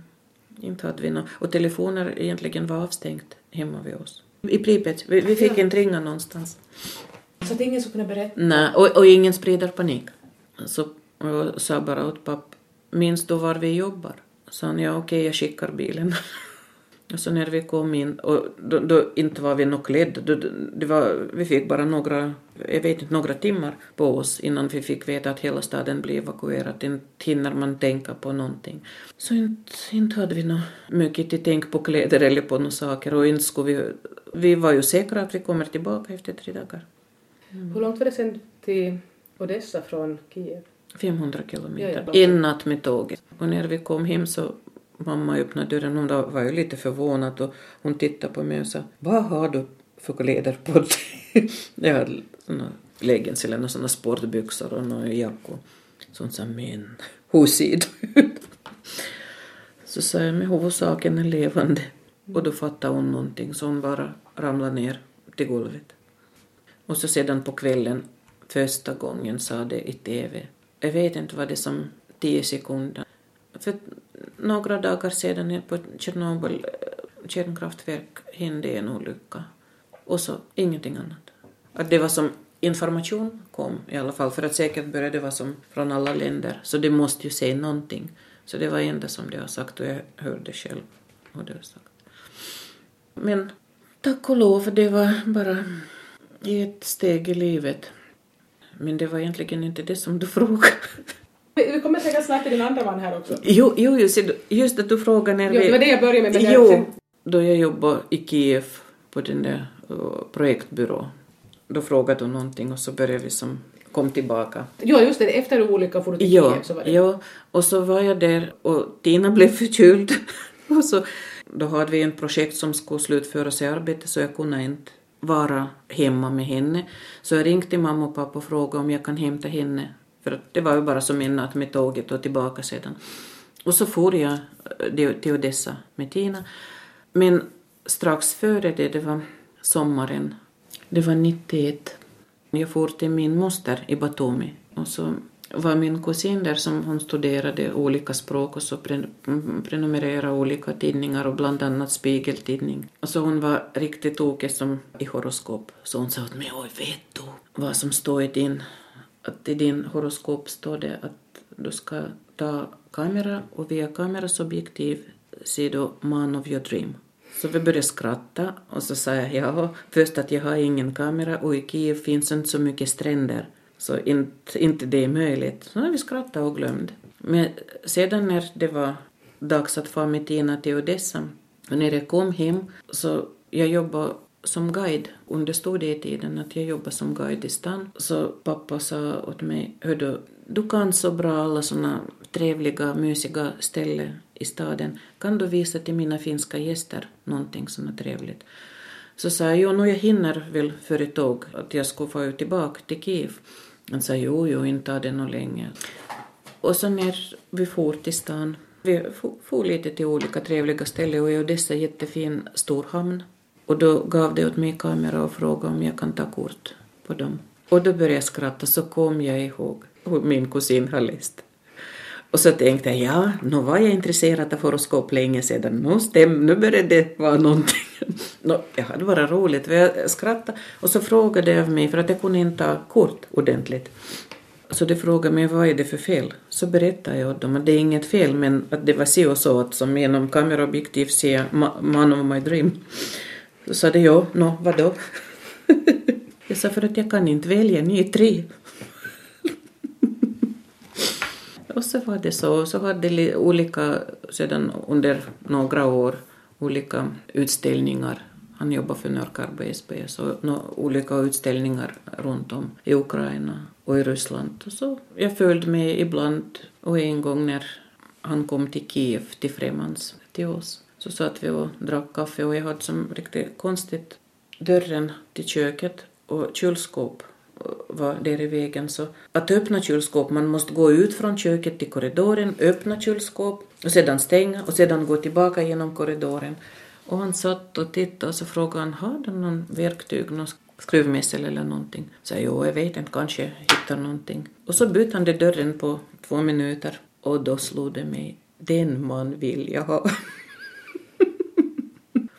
inte hade vi något. Och telefoner egentligen var avstängt hemma vid oss. I Pripet. Vi, vi fick Ja. inte ringa någonstans. Så att ingen skulle kunna berätta? Nej, och, och ingen sprider panik. Så jag sa bara åt papp, minns du var vi jobbar? Så han, ja okej, jag skickar bilen. och så när vi kom in, och då, då inte var vi nog klädda, då, det var, vi fick bara några, jag vet inte, några timmar på oss innan vi fick veta att hela staden blev evakuerad. Inte hinner man tänka på någonting. Så inte, inte hade vi något mycket till tänk på kläder eller på några saker och inte skulle vi, vi var ju säkra att vi kommer tillbaka efter tre dagar. Hur långt var det sen till Odessa från Kiev? 500 kilometer. Ja, ja. En natt med tåget. Och när vi kom hem så mamma öppnade dörren hon var ju lite förvånad och hon tittade på mig och sa Vad har du för kläder på dig? Jag hade såna leggings eller några såna sportbyxor och några jackor. Så hon sa men hur ser du ut? Så sa jag men huvudsaken är levande. Och då fattade hon någonting så hon bara ramlade ner till golvet. Och så sedan på kvällen första gången sa det i TV. Jag vet inte vad det som tio sekunder. För några dagar sedan på Tjernobyl eh, kärnkraftverk hände en olycka. Och så ingenting annat. Att det var som information kom i alla fall, för att säkert började det vara som från alla länder. Så det måste ju säga någonting. Så det var det enda som det har sagt och jag hörde själv vad det har sagt. Men tack och lov, det var bara ett steg i livet. Men det var egentligen inte det som du frågade. Vi kommer säkert snart till din andra man här också. Jo, jo just, just att du frågade när Jo, vi... det var det jag började med. Men det- jo, då jag jobbade i Kiev på den där uh, projektbyrå. Då frågade du någonting och så började vi som kom tillbaka. Jo, just det. Efter olyckan for du till Ja, Kiev så var det. ja, och så var jag där och Tina blev förkyld. och så, då hade vi en projekt som skulle slutföras i arbetet så jag kunde inte vara hemma med henne. Så jag ringde till mamma och pappa och frågade om jag kan hämta henne. För att det var ju bara som en natt med tåget och tillbaka sedan. Och så for jag eh, till Odessa med Tina. Men strax före det, det var sommaren, det var 91, jag for till min moster i Batumi och så var min kusin där som hon studerade olika språk och så mm, prenumererade olika tidningar och bland annat Spiegeltidning. Och så hon var riktigt tokig som i horoskop. Så hon sa åt mig, oj vet du vad som står i din, att i din horoskop står det att du ska ta kamera och via kameras objektiv ser du man of your dream. Så vi började skratta och så sa jag ja, först att jag har ingen kamera och i Kiev finns inte så mycket stränder så inte, inte det är möjligt. Så har vi skrattat och glömt. Men sedan när det var dags att få med Tina till Odessa och när jag kom hem så jag jobbade som guide under studietiden, att jag jobbade som guide i stan. Så pappa sa åt mig, hördu, du kan så bra alla såna trevliga, mysiga ställen i staden. Kan du visa till mina finska gäster någonting sånt trevligt? Så sa jag, jo, nu jag hinner väl före tåg att jag skulle få ut tillbaka till Kiev. Han sa, jo, jo, inte har det nog länge. Och så när vi for till stan, vi for lite till olika trevliga ställen och i Odessa jättefin stor hamn. Och då gav det åt mig kamera och frågade om jag kan ta kort på dem. Och då började jag skratta, så kom jag ihåg hur min kusin har läst. Och så tänkte jag, ja, nu var jag intresserad av horoskop länge sedan, nu, stäm, nu började det vara någonting. no, jag det var roligt, för jag skrattade och så frågade jag mig, för att jag kunde inte ta kort ordentligt. Så de frågade mig vad är det för fel. Så berättade jag åt dem att det är inget fel men att det var si och så att som genom kameraobjektiv ser jag man of my dream. Då sa de ja, nå, vadå? jag sa för att jag kan inte välja, ni är tre. och så var det så. Så hade de olika, sedan under några år, olika utställningar. Han jobbar för Nörkarbo SB, så no, olika utställningar runt om i Ukraina och i Ryssland. Och så jag följde med ibland och en gång när han kom till Kiev, till Fremans, till oss, så satt vi och drack kaffe och jag hade som riktigt konstigt dörren till köket och kylskåp var där i vägen. Så att öppna kylskåp, man måste gå ut från köket till korridoren, öppna kylskåp och sedan stänga och sedan gå tillbaka genom korridoren. Och han satt och tittade och så frågade han, har du någon verktyg, någon skruvmejsel eller någonting? Så jag, jo, jag vet inte, kanske jag hittar någonting. Och så bytte han dörren på två minuter och då slog det mig, den man vill jag ha.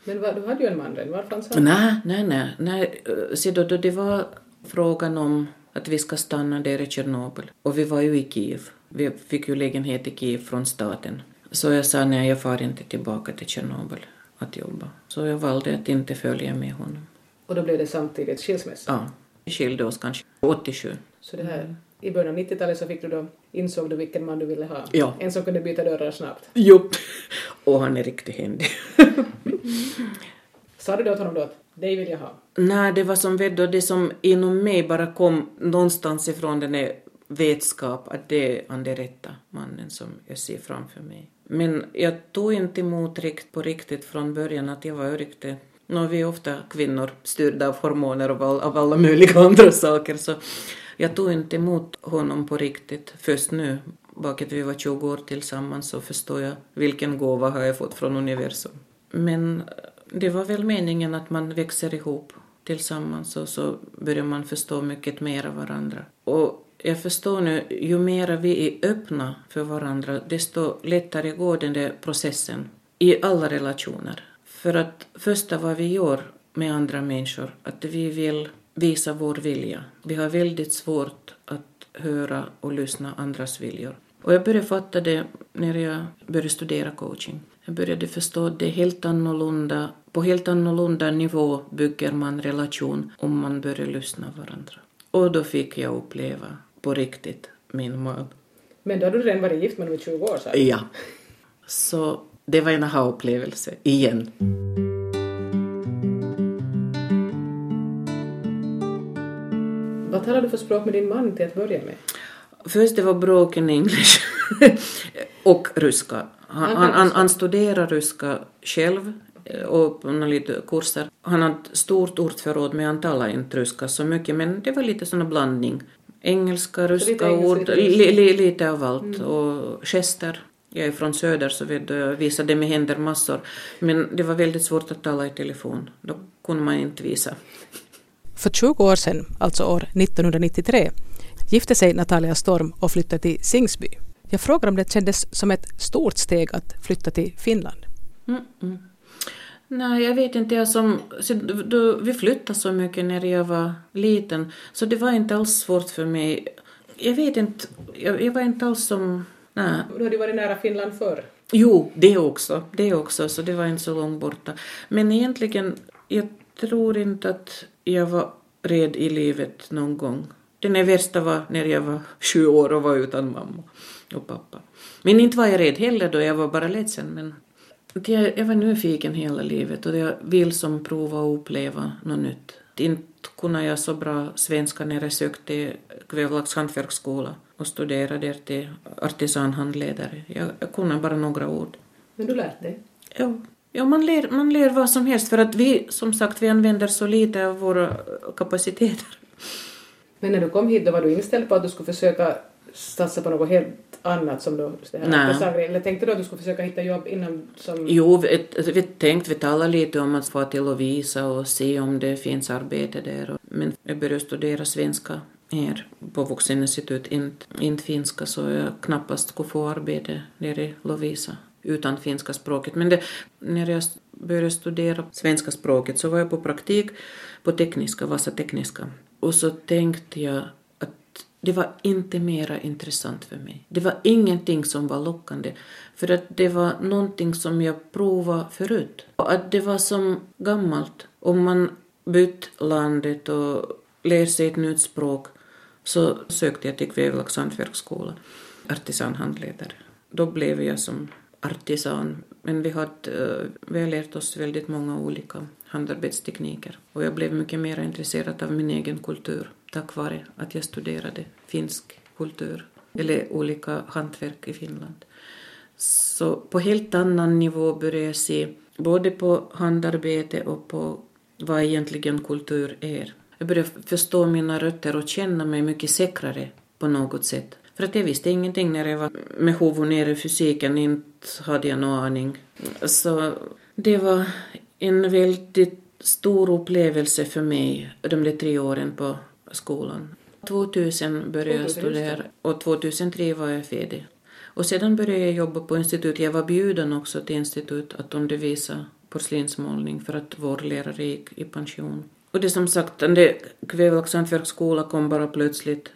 Men vad, du hade ju en man redan, var fanns han? Nej, nej, nej. nej. Se då, då det var frågan om att vi ska stanna där i Tjernobyl. Och vi var ju i Kiev. Vi fick ju lägenhet i Kiev från staten. Så jag sa nej, jag far inte tillbaka till Tjernobyl att jobba. Så jag valde att inte följa med honom. Och då blev det samtidigt skilsmässa? Ja. Vi skilde oss kanske 87. Så det här, i början av 90-talet så fick du då, insåg du vilken man du ville ha? Ja. En som kunde byta dörrar snabbt? Jo. Och han är riktigt händig. Sa du då åt honom då att dig vill jag ha? Nej, det var som då det som inom mig bara kom någonstans ifrån den där vetskap att det är den rätta mannen som jag ser framför mig. Men jag tog inte emot rikt på riktigt från början att jag var riktigt No, vi är ofta kvinnor styrda av hormoner och av alla möjliga andra saker så jag tog inte emot honom på riktigt först nu bakåt, vi var 20 år tillsammans så förstår jag vilken gåva har jag fått från universum. Men eh, det var väl meningen att man växer ihop tillsammans och så börjar man förstå mycket mer av varandra. Och jag förstår nu, ju mer vi är öppna för varandra, desto lättare går den där processen i alla relationer. För att första vad vi gör med andra människor, att vi vill visa vår vilja. Vi har väldigt svårt att höra och lyssna andras viljor. Och jag började fatta det när jag började studera coaching. Jag började förstå att det är helt annorlunda, på helt annorlunda nivå bygger man relation om man börjar lyssna varandra. Och då fick jag uppleva på riktigt min man. Men då hade du redan varit gift med honom i 20 år? Så. Ja. Så det var en aha-upplevelse, igen. Vad talade du för språk med din man till att börja med? Först det var broken english och ryska. Han, han, han, han studerar ryska själv eh, och på lite kurser. Han hade stort ordförråd men han talade inte ryska så mycket men det var lite sån blandning. Engelska, ryska ord, li, li, lite av allt mm. och gester. Jag är från söder så vet du, jag visade med händer massor. Men det var väldigt svårt att tala i telefon. Då kunde man inte visa. För 20 år sedan, alltså år 1993, gifte sig Natalia Storm och flyttade till Singsby. Jag frågar om det kändes som ett stort steg att flytta till Finland. Mm -mm. Nej, jag vet inte. Jag som, då, vi flyttade så mycket när jag var liten, så det var inte alls svårt för mig. Jag vet inte, jag, jag var inte alls som... Nej. Du hade varit nära Finland förr? Jo, det också. Det också, så det var inte så långt borta. Men egentligen, jag tror inte att jag var rädd i livet någon gång. Det värsta var när jag var sju år och var utan mamma och pappa. Men inte var jag rädd heller då, jag var bara ledsen. Men jag, jag var nyfiken hela livet och jag vill som prova och uppleva något nytt. Inte kunde jag så bra svenska när jag sökte Kvävlax hantverksskola och studerade där till artisanhandledare. Jag, jag kunde bara några ord. Men du lärde dig? Ja. Ja, man lär, man lär vad som helst för att vi, som sagt, vi använder så lite av våra kapaciteter. Men när du kom hit då var du inställd på att du skulle försöka satsa på något helt annat som du, det här Eller tänkte du att du skulle försöka hitta jobb inom som... Jo, vi, vi tänkte, vi talade lite om att få till Lovisa och se om det finns arbete där. Men jag började studera svenska här på vuxeninstitut, inte, inte finska, så jag knappast skulle få arbete där i Lovisa utan finska språket. Men det, när jag började studera svenska språket så var jag på praktik på tekniska, Vasa tekniska. Och så tänkte jag att det var inte mera intressant för mig. Det var ingenting som var lockande, för att det var någonting som jag provade förut. Och att det var som gammalt. Om man bytt landet och lär sig ett nytt språk så sökte jag till Kvävlax hantverksskola, artisanhandledare. Då blev jag som artisan, men vi, hade, eh, vi har lärt oss väldigt många olika handarbetstekniker och jag blev mycket mer intresserad av min egen kultur tack vare att jag studerade finsk kultur eller olika hantverk i Finland. Så på helt annan nivå började jag se både på handarbete och på vad egentligen kultur är. Jag började förstå mina rötter och känna mig mycket säkrare på något sätt. För att jag visste ingenting när jag var med huvudet nere i fysiken, inte hade jag någon aning. Så det var en väldigt stor upplevelse för mig de där tre åren på skolan. 2000 började jag studera och 2003 var jag färdig. Och sedan började jag jobba på institut. Jag var bjuden också till institut att undervisa porslinsmålning för att vår lärare gick i pension. Och det som sagt, den där Kväveox hantverksskola kom bara plötsligt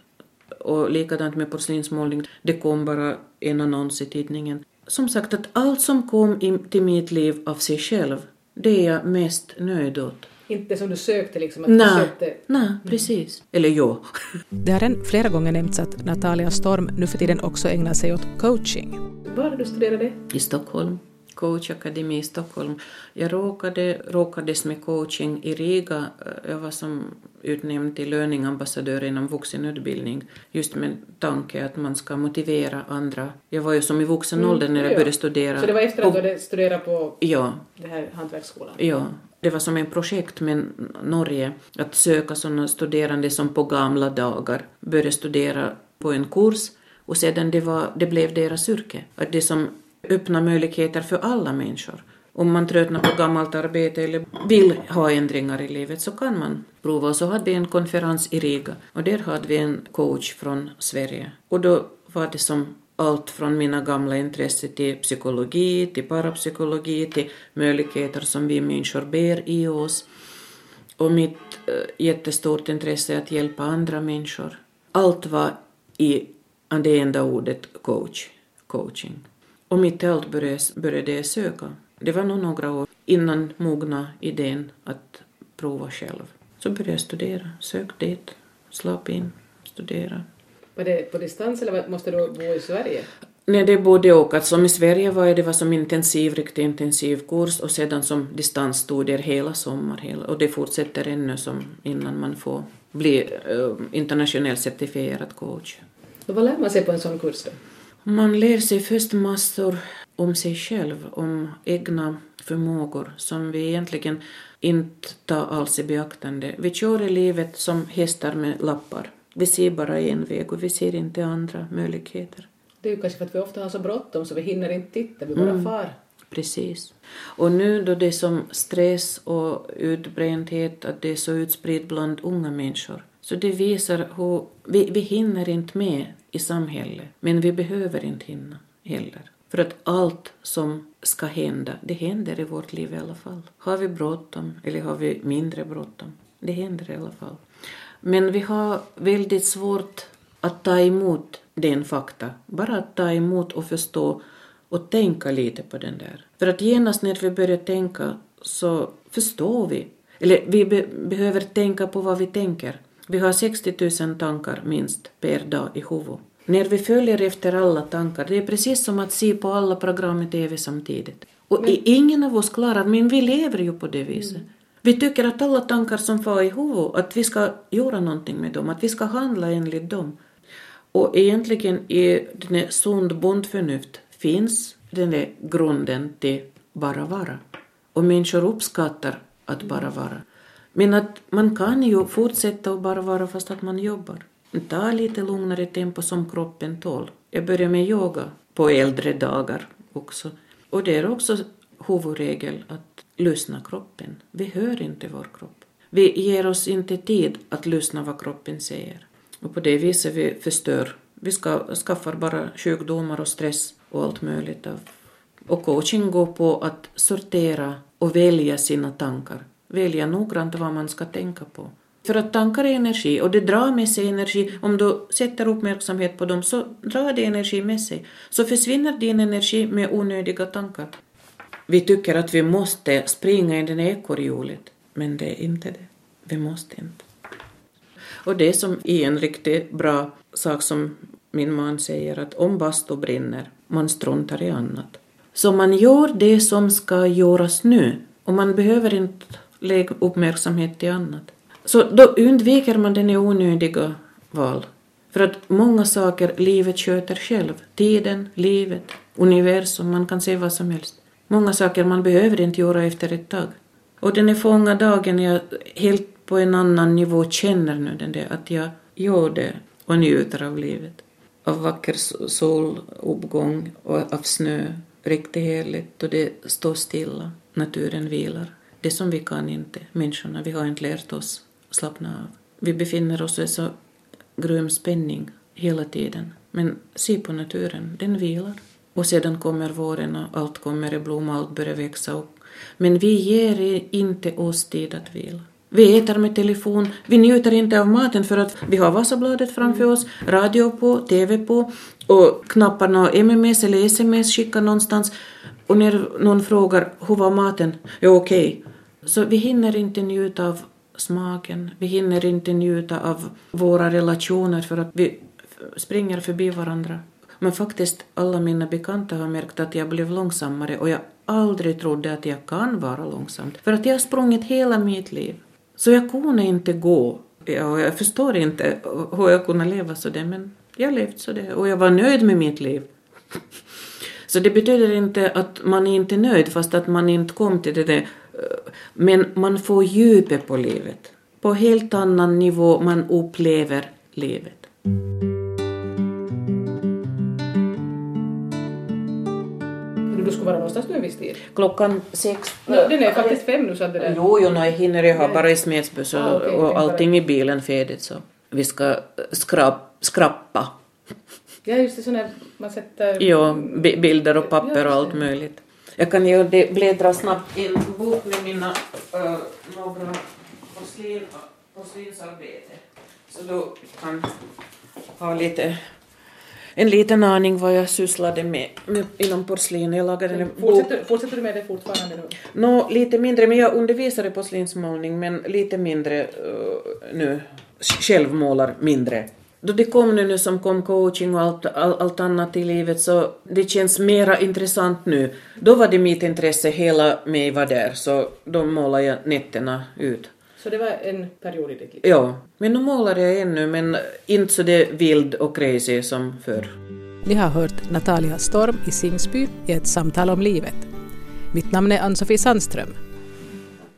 och likadant med porslinsmålning, det kom bara en annons i tidningen. Som sagt, att allt som kom in till mitt liv av sig själv, det är jag mest nöjd åt. Inte som du sökte liksom? Att Nej, sökte... Nej precis. Mm. Eller jo. Det har redan flera gånger nämnts att Natalia Storm nu för tiden också ägnar sig åt coaching. Var du studerade? I Stockholm. Coachakademi i Stockholm. Jag råkade, råkades med coaching i Riga. Jag var som utnämnd till löningambassadör inom vuxenutbildning just med tanke att man ska motivera andra. Jag var ju som i vuxen mm, ålder när jag började studera. Så det var efter att du hade studerat på ja. det här hantverksskolan? Ja. Det var som en projekt med Norge att söka sådana studerande som på gamla dagar började studera på en kurs och sedan det, var, det blev deras yrke. Att det som öppna möjligheter för alla människor. Om man tröttnar på gammalt arbete eller vill ha ändringar i livet så kan man prova. Och så hade vi en konferens i Riga och där hade vi en coach från Sverige. Och då var det som allt från mina gamla intressen till psykologi, till parapsykologi, till möjligheter som vi människor bär i oss. Och mitt äh, jättestort intresse att hjälpa andra människor. Allt var i det enda ordet coach, coaching. Och mitt i allt började, började jag söka. Det var nog några år innan mogna idén att prova själv. Så började jag studera, sökte dit, slapp in, studera. Var det på distans eller måste du bo i Sverige? Nej, det är både och. Som i Sverige var det var som intensiv, riktigt intensiv kurs och sedan som distansstudier hela sommar. Hela, och det fortsätter ännu som innan man får bli uh, internationellt certifierad coach. Och vad lär man sig på en sån kurs då? Man lär sig först massor om sig själv, om egna förmågor som vi egentligen inte tar alls i beaktande. Vi kör i livet som hästar med lappar. Vi ser bara en väg och vi ser inte andra möjligheter. Det är ju kanske för att vi ofta har så bråttom så vi hinner inte titta, vi bara Mm. far. Precis. Och nu då det är som stress och utbrändhet, att det är så utspritt bland unga människor, så det visar hur vi, vi hinner inte med i samhället, men vi behöver inte hinna heller. För att allt som ska hända, det händer i vårt liv i alla fall. Har vi bråttom eller har vi mindre bråttom? Det händer i alla fall. Men vi har väldigt svårt att ta emot den fakta. Bara att ta emot och förstå och tänka lite på den där. För att genast när vi börjar tänka så förstår vi. Eller vi be behöver tänka på vad vi tänker. Vi har 60 000 tankar minst per dag i huvudet. När vi följer efter alla tankar, det är precis som att se på alla program i TV samtidigt. Och i- ingen av oss klarar, men vi lever ju på det viset. Vi tycker att alla tankar som far i huvudet, att vi ska göra någonting med dem, att vi ska handla enligt dem. Och egentligen i den sund bondförnuft finns den där grunden till bara vara. Och människor uppskattar att bara vara. Men att man kan ju fortsätta att bara vara fast att man jobbar. Ta lite lugnare tempo som kroppen tål. Jag började med yoga på äldre dagar också. Och det är också huvudregel att lyssna kroppen. Vi hör inte vår kropp. Vi ger oss inte tid att lyssna vad kroppen säger. Och på det viset vi förstör. Vi ska, skaffar bara sjukdomar och stress och allt möjligt. Och coaching går på att sortera och välja sina tankar. Välja noggrant vad man ska tänka på. För att tankar är energi och det drar med sig energi. Om du sätter uppmärksamhet på dem så drar det energi med sig. Så försvinner din energi med onödiga tankar. Vi tycker att vi måste springa i den ekorrhjulet, men det är inte det. Vi måste inte. Och det som är en riktigt bra sak som min man säger att om bastu brinner, man struntar i annat. Så man gör det som ska göras nu och man behöver inte Lägg uppmärksamhet till annat. Så då undviker man den onödiga val. För att många saker livet sköter själv. Tiden, livet, universum, man kan se vad som helst. Många saker man behöver inte göra efter ett tag. Och den är fånga dagen jag helt på en annan nivå känner nu den där att jag gör det och njuter av livet. Av vacker soluppgång och av snö. Riktigt härligt och det står stilla. Naturen vilar. Det som vi kan inte, människorna, vi har inte lärt oss slappna av. Vi befinner oss i så grym spänning hela tiden. Men se på naturen, den vilar. Och sedan kommer våren och allt kommer i blom och allt börjar växa upp. Men vi ger inte oss tid att vila. Vi äter med telefon, vi njuter inte av maten för att vi har Vasabladet framför oss, radio på, TV på och knappar något MMS eller SMS skickar någonstans. Och när någon frågar hur var maten? Ja, okej. Så vi hinner inte njuta av smaken, vi hinner inte njuta av våra relationer för att vi springer förbi varandra. Men faktiskt alla mina bekanta har märkt att jag blev långsammare och jag aldrig trodde att jag kan vara långsam. För att jag har sprungit hela mitt liv. Så jag kunde inte gå. Jag, jag förstår inte hur jag kunde leva så där, men jag levde så där och jag var nöjd med mitt liv. Så det betyder inte att man är inte är nöjd fast att man inte kom till det där. Men man får djupet på livet. På helt annan nivå man upplever livet. Du skulle vara någonstans nu en viss tid. Klockan sex. No, den är faktiskt fem nu så det där... Jo, jo, jag hinner. Jag har bara i Smedsbuss och, Ah, okej, och allting i bilen färdigt så vi ska skrap, skrappa. Ja, just det, sån här man sätter... Bi- bilder och papper Ja, och allt möjligt. Jag kan ju bläddra snabbt i en bok med mina uh, några porslin, porslinsarbete. Så du kan ha lite, en liten aning vad jag sysslade med, med inom porslin. Jag lagade en bok. Fortsätter, fortsätter du med det fortfarande nu? Nå, lite mindre, men jag undervisar i porslinsmålning, men lite mindre eh, nu. Själv målar mindre. Då det kom nu, nu som kom coaching och allt, all, allt annat i livet så det känns mera intressant nu. Då var det mitt intresse, hela mig var där, så då målade jag nätterna ut. Så det var en period i ditt liv? Ja, men nu målar jag ännu, men inte så det vild och crazy som förr. Ni har hört Natalia Storm i Singsby i ett samtal om livet. Mitt namn är Ann-Sofie Sandström.